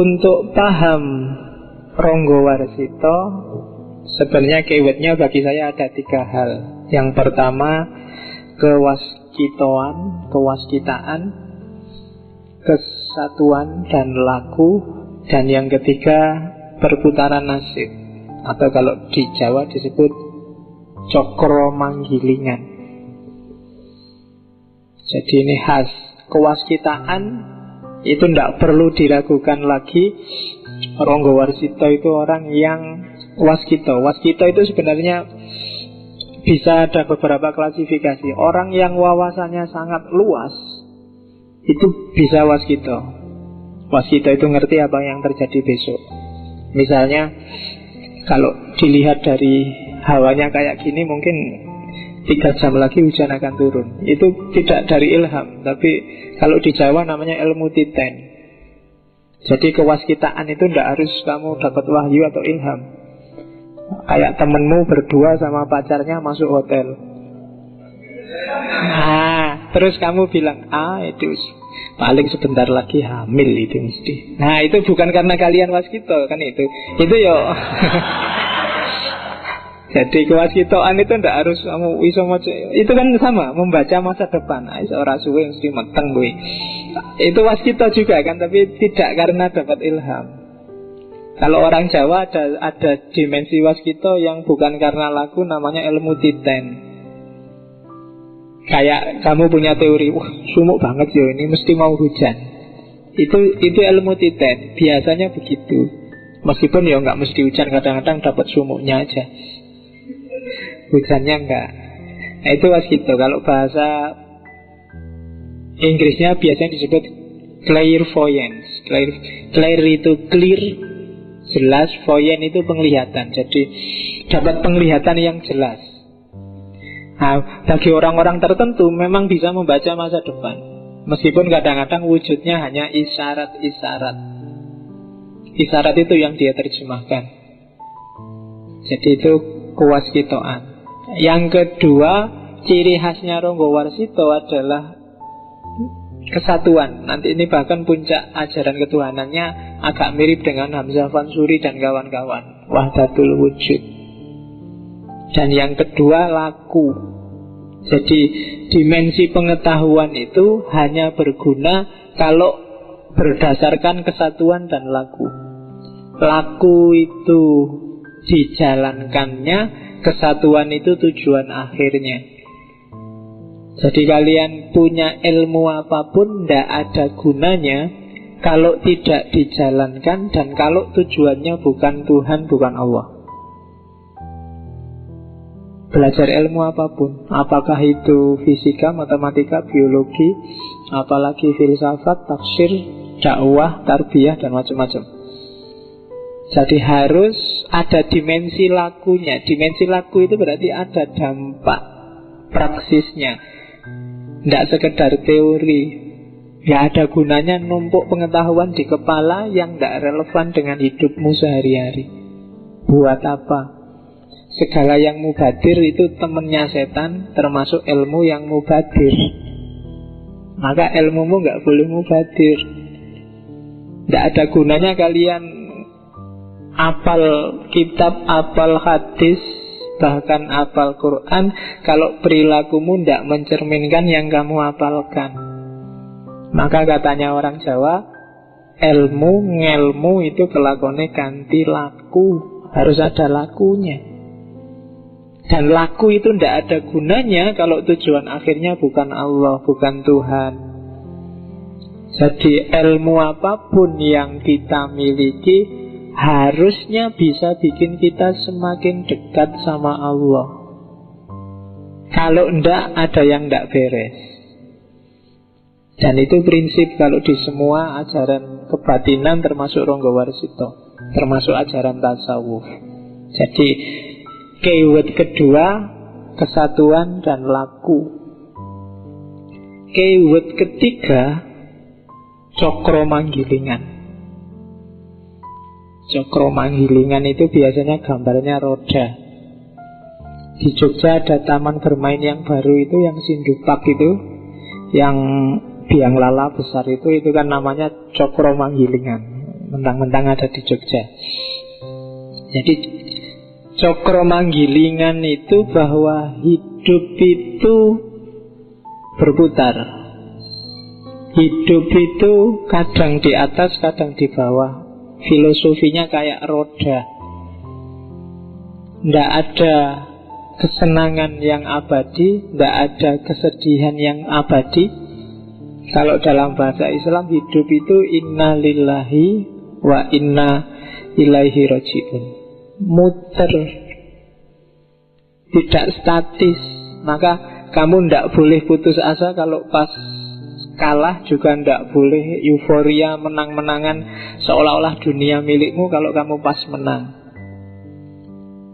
Untuk paham Ronggo Warsito Sebenarnya keywordnya bagi saya ada tiga hal. Yang pertama Kewaskitoan Kewaskitaan Kesatuan dan laku Dan yang ketiga Perputaran nasib Atau kalau di Jawa disebut Cokro manggilingan Jadi ini khas Kewaskitaan Itu tidak perlu diragukan lagi Ronggo Warsito itu orang yang waskito. Waskito itu sebenarnya bisa ada beberapa klasifikasi. Orang yang wawasannya sangat luas itu bisa waskito. Waskito itu ngerti apa yang terjadi besok. Misalnya kalau dilihat dari hawanya kayak gini mungkin tiga jam lagi hujan akan turun. Itu tidak dari ilham, tapi kalau di Jawa namanya ilmu titen. Jadi kewaskitaan itu tidak harus kamu dapat wahyu atau ilham. Kayak temenmu berdua sama pacarnya masuk hotel. Nah, terus kamu bilang, ah itu paling sebentar lagi hamil itu mesti. Nah itu bukan karena kalian waskito kan itu. Itu yo. Jadi kewaskitoan itu ndak harus kamu iso Itu kan sama, membaca masa depan. Nah, seorang suwe mesti meteng gue. Itu waskito juga kan, tapi tidak karena dapat ilham. Kalau orang Jawa ada ada dimensi waskito yang bukan karena laku namanya ilmu titen. Kayak kamu punya teori, wah sumuk banget ya ini mesti mau hujan. Itu itu ilmu titen, biasanya begitu. Meskipun ya nggak mesti hujan, kadang-kadang dapat sumuknya aja hujannya enggak. Nah itu waskito kalau bahasa Inggrisnya biasanya disebut clairvoyance. Clear, clear itu clear jelas voyant itu penglihatan. Jadi dapat penglihatan yang jelas. Nah bagi orang-orang tertentu memang bisa membaca masa depan. Meskipun kadang-kadang wujudnya hanya isyarat-isyarat. Isyarat itu yang dia terjemahkan. Jadi itu kuwaskitoan yang kedua, ciri khasnya Ronggo Warsito adalah kesatuan. Nanti ini bahkan puncak ajaran ketuhanannya agak mirip dengan Hamzah Fansuri dan kawan-kawan. Wahdatul wujud. Dan yang kedua laku. Jadi dimensi pengetahuan itu hanya berguna kalau berdasarkan kesatuan dan laku. Laku itu dijalankannya kesatuan itu tujuan akhirnya. Jadi kalian punya ilmu apa pun tidak ada gunanya kalau tidak dijalankan dan kalau tujuannya bukan Tuhan, bukan Allah. Belajar ilmu apa pun, apakah itu fisika, matematika, biologi, apalagi filsafat, tafsir, dakwah, tarbiyah, dan macam-macam. Jadi harus ada dimensi lakunya. Dimensi laku itu berarti ada dampak praksisnya. Tidak sekedar teori. Ya ada gunanya numpuk pengetahuan di kepala yang tidak relevan dengan hidupmu sehari-hari. Buat apa? Segala yang mubadir itu temennya setan, termasuk ilmu yang mubadir. Maka ilmumu nggak boleh mubadir. Tidak ada gunanya kalian apal kitab, apal hadis, bahkan apal Quran kalau perilakumu tidak mencerminkan yang kamu apalkan. Maka katanya orang Jawa, ilmu, ngelmu itu kelakonnya ganti laku. Harus ada lakunya. Dan laku itu tidak ada gunanya kalau tujuan akhirnya bukan Allah, bukan Tuhan. Jadi ilmu apa pun yang kita miliki harusnya bisa bikin kita semakin dekat sama Allah. Kalau ndak ada yang ndak beres. Dan itu prinsip kalau di semua ajaran kebatinan termasuk Ronggo Warsito, termasuk ajaran tasawuf. Jadi keyword kedua kesatuan dan laku. Keyword ketiga cokro manggilingan. Cokro Manggilingan itu biasanya gambarnya roda Di Jogja ada taman bermain yang baru itu Yang Sindupak itu Yang biang lala besar itu Itu kan namanya Cokro Manggilingan mentang-mentang ada di Jogja. Jadi cokro manggilingan itu bahwa hidup itu berputar. Hidup itu kadang di atas, kadang di bawah. Filosofinya kayak roda. Tidak ada kesenangan yang abadi, tidak ada kesedihan yang abadi. Kalau dalam bahasa Islam hidup itu inna lillahi wa inna ilaihi rojiun. Muter, tidak statis. Maka kamu tidak boleh putus asa kalau pas kalah juga tidak boleh euforia menang-menangan seolah-olah dunia milikmu kalau kamu pas menang.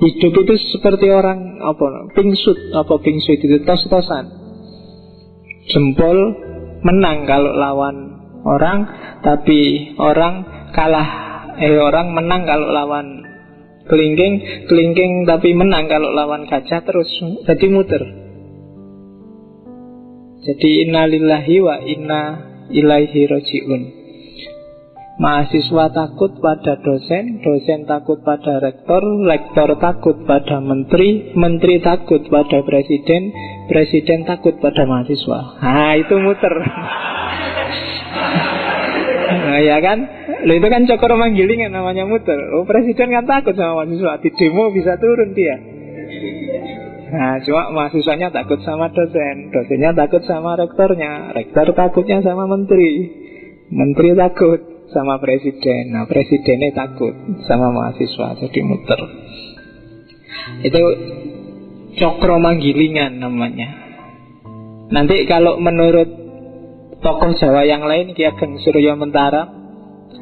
Hidup itu seperti orang apa pingsut apa pingsut itu tos-tosan. Jempol menang kalau lawan orang, tapi orang kalah eh orang menang kalau lawan kelingking, kelingking tapi menang kalau lawan gajah terus jadi muter. Jadi innalillahi wa inna ilaihi rojiun Mahasiswa takut pada dosen, dosen takut pada rektor, rektor takut pada menteri, menteri takut pada presiden, presiden takut pada mahasiswa. Nah, itu muter. nah, ya kan? Loh, itu kan cokor manggiling namanya muter. Oh, presiden kan takut sama mahasiswa. Di demo bisa turun dia. Nah, cuma mahasiswanya takut sama dosen, dosennya takut sama rektornya, rektor takutnya sama menteri, menteri takut sama presiden, nah presidennya takut sama mahasiswa, jadi muter. Itu cokro manggilingan namanya. Nanti kalau menurut tokoh Jawa yang lain, Ki Ageng Suryo Mentara,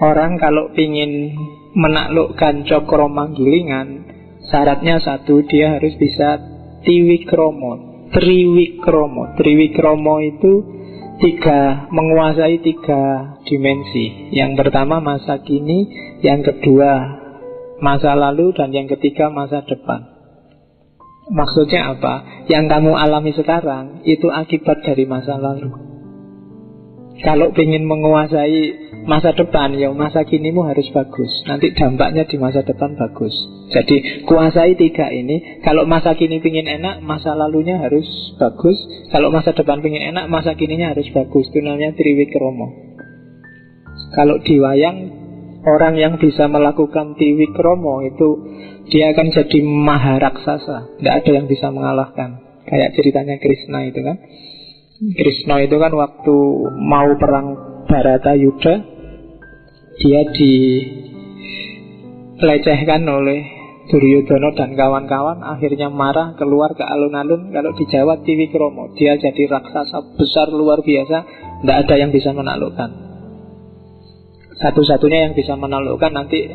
orang kalau ingin menaklukkan cokro manggilingan, syaratnya satu dia harus bisa Tiwikromo Triwikromo Triwikromo itu tiga menguasai tiga dimensi. Yang pertama masa kini, yang kedua masa lalu, dan yang ketiga masa depan. Maksudnya apa? Yang kamu alami sekarang itu akibat dari masa lalu. Kalau ingin menguasai masa depan ya masa kinimu harus bagus. Nanti dampaknya di masa depan bagus. Jadi kuasai tiga ini. Kalau masa kini pingin enak masa lalunya harus bagus. Kalau masa depan pingin enak masa kininya harus bagus. Itu namanya triwikromo kalau di wayang orang yang bisa melakukan triwikromo itu dia akan jadi maharaksasa. Tidak ada yang bisa mengalahkan. Kayak ceritanya Krishna itu kan. Krishna itu kan waktu mau perang Barata Yuda dia dilecehkan oleh Duryudono dan kawan-kawan akhirnya marah keluar ke alun-alun. Kalau di Jawa Tiwi Kromo dia jadi raksasa besar luar biasa. Tidak ada yang bisa menaklukkan. Satu-satunya yang bisa menaklukkan nanti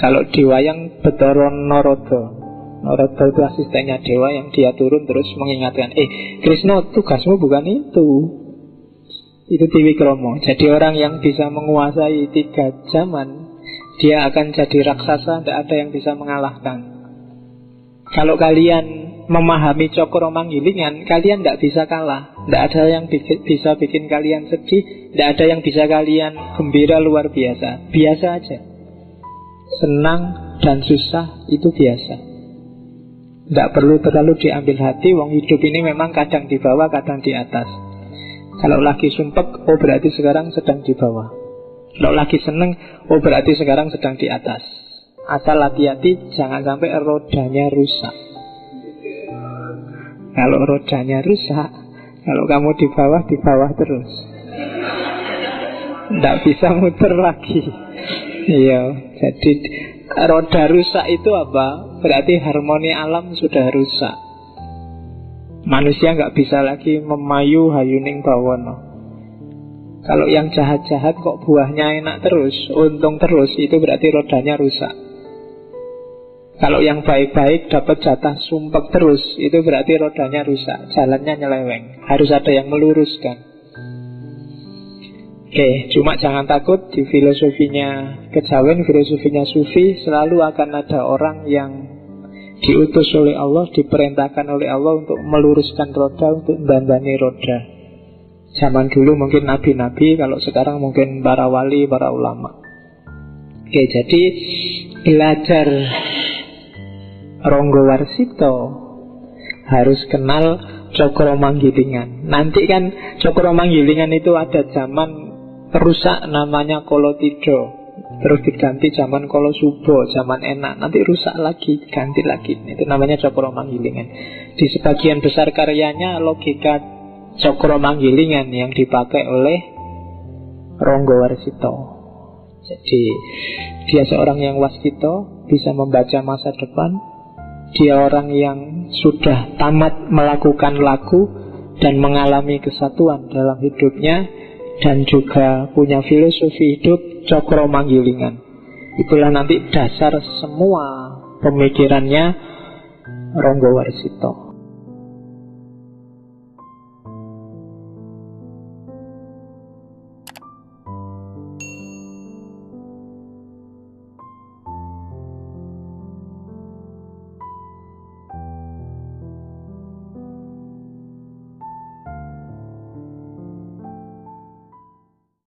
kalau di wayang Betoron Norodo Norodo itu asistennya dewa yang dia turun terus mengingatkan eh Krishna tugasmu bukan itu itu Dewi Kromo. Jadi orang yang bisa menguasai tiga zaman Dia akan jadi raksasa Tidak ada yang bisa mengalahkan. Kalau kalian memahami cokro manggilingan Kalian tidak bisa kalah. Tidak ada yang bisa bikin kalian sedih Tidak ada yang bisa kalian gembira luar biasa. Biasa aja. Senang dan susah itu biasa. Tidak perlu terlalu diambil hati. Wong hidup ini memang kadang di bawah, kadang di atas kalau lagi sumpek, oh berarti sekarang sedang di bawah. Kalau lagi seneng, oh berarti sekarang sedang di atas. Asal hati-hati, jangan sampai rodanya rusak. Kalau rodanya rusak, kalau kamu di bawah, di bawah terus. Tidak bisa muter lagi. Iya, jadi roda rusak itu apa? Berarti harmoni alam sudah rusak. Manusia nggak bisa lagi memayu hayuning bawono. Kalau yang jahat-jahat kok buahnya enak terus, untung terus, itu berarti rodanya rusak. Kalau yang baik-baik dapat jatah sumpek terus, itu berarti rodanya rusak, jalannya nyeleweng. Harus ada yang meluruskan. Oke, cuma jangan takut di filosofinya kejawen, filosofinya sufi, selalu akan ada orang yang diutus oleh Allah, diperintahkan oleh Allah untuk meluruskan roda, untuk membandani roda. Zaman dulu mungkin nabi-nabi, kalau sekarang mungkin para wali, para ulama. Oke, jadi belajar Ronggo Warsito harus kenal Cokro Manggilingan. Nanti kan Cokro Manggilingan itu ada zaman rusak namanya Kolotido. Terus diganti zaman Kolo Subo, zaman enak. Nanti rusak lagi, ganti lagi. Itu namanya Cokro Manggilingan. Di sebagian besar karyanya logika Cokro Manggilingan Yang dipakai oleh Ronggo Warsito. Jadi dia seorang yang waskito Bisa membaca masa depan. Dia orang yang sudah tamat melakukan laku Dan mengalami kesatuan dalam hidupnya Dan juga punya filosofi hidup cokro manggilingan. Itulah nanti dasar semua pemikirannya Ronggo Warsito.